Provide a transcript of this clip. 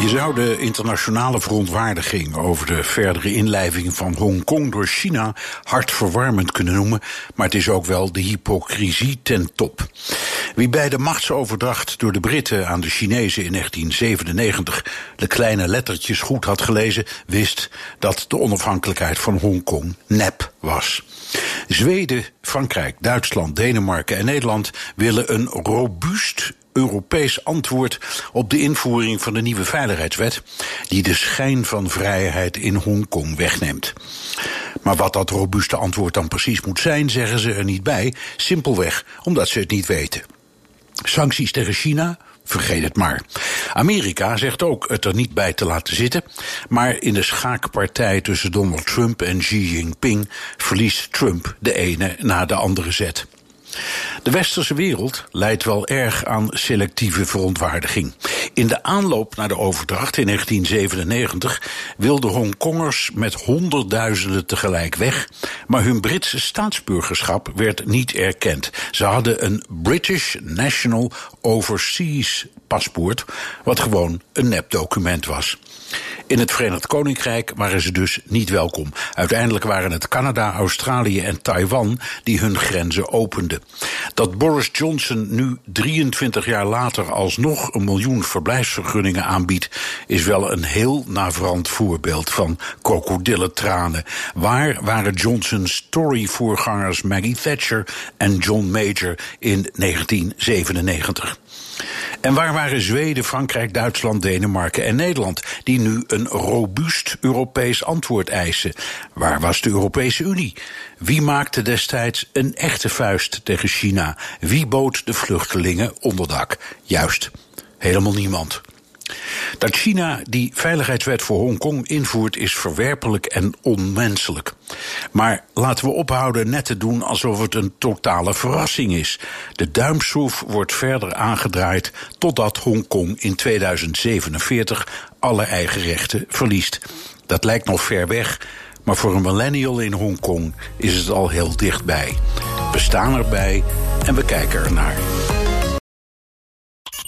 Je zou de internationale verontwaardiging over de verdere inlijving van Hongkong door China hartverwarmend kunnen noemen, maar het is ook wel de hypocrisie ten top. Wie bij de machtsoverdracht door de Britten aan de Chinezen in 1997 de kleine lettertjes goed had gelezen, wist dat de onafhankelijkheid van Hongkong nep was. Zweden, Frankrijk, Duitsland, Denemarken en Nederland willen een robuust Europees antwoord op de invoering van de nieuwe veiligheidswet, die de schijn van vrijheid in Hongkong wegneemt. Maar wat dat robuuste antwoord dan precies moet zijn, zeggen ze er niet bij, simpelweg omdat ze het niet weten. Sancties tegen China? Vergeet het maar. Amerika zegt ook het er niet bij te laten zitten, maar in de schaakpartij tussen Donald Trump en Xi Jinping verliest Trump de ene na de andere zet. De westerse wereld leidt wel erg aan selectieve verontwaardiging. In de aanloop naar de overdracht in 1997 wilden Hongkongers met honderdduizenden tegelijk weg, maar hun Britse staatsburgerschap werd niet erkend. Ze hadden een British National Overseas paspoort, wat gewoon een nepdocument was. In het Verenigd Koninkrijk waren ze dus niet welkom. Uiteindelijk waren het Canada, Australië en Taiwan die hun grenzen openden. Dat Boris Johnson nu 23 jaar later alsnog een miljoen verblijfsvergunningen aanbiedt, is wel een heel navrant voorbeeld van krokodillentranen. Waar waren Johnson's Tory-voorgangers Maggie Thatcher en John Major in 1997? En waar waren Zweden, Frankrijk, Duitsland, Denemarken en Nederland, die nu een robuust Europees antwoord eisen? Waar was de Europese Unie? Wie maakte destijds een echte vuist tegen China? Wie bood de vluchtelingen onderdak? Juist, helemaal niemand. Dat China die veiligheidswet voor Hongkong invoert is verwerpelijk en onmenselijk. Maar laten we ophouden net te doen alsof het een totale verrassing is. De duimschroef wordt verder aangedraaid totdat Hongkong in 2047 alle eigen rechten verliest. Dat lijkt nog ver weg, maar voor een millennial in Hongkong is het al heel dichtbij. We staan erbij en we kijken ernaar.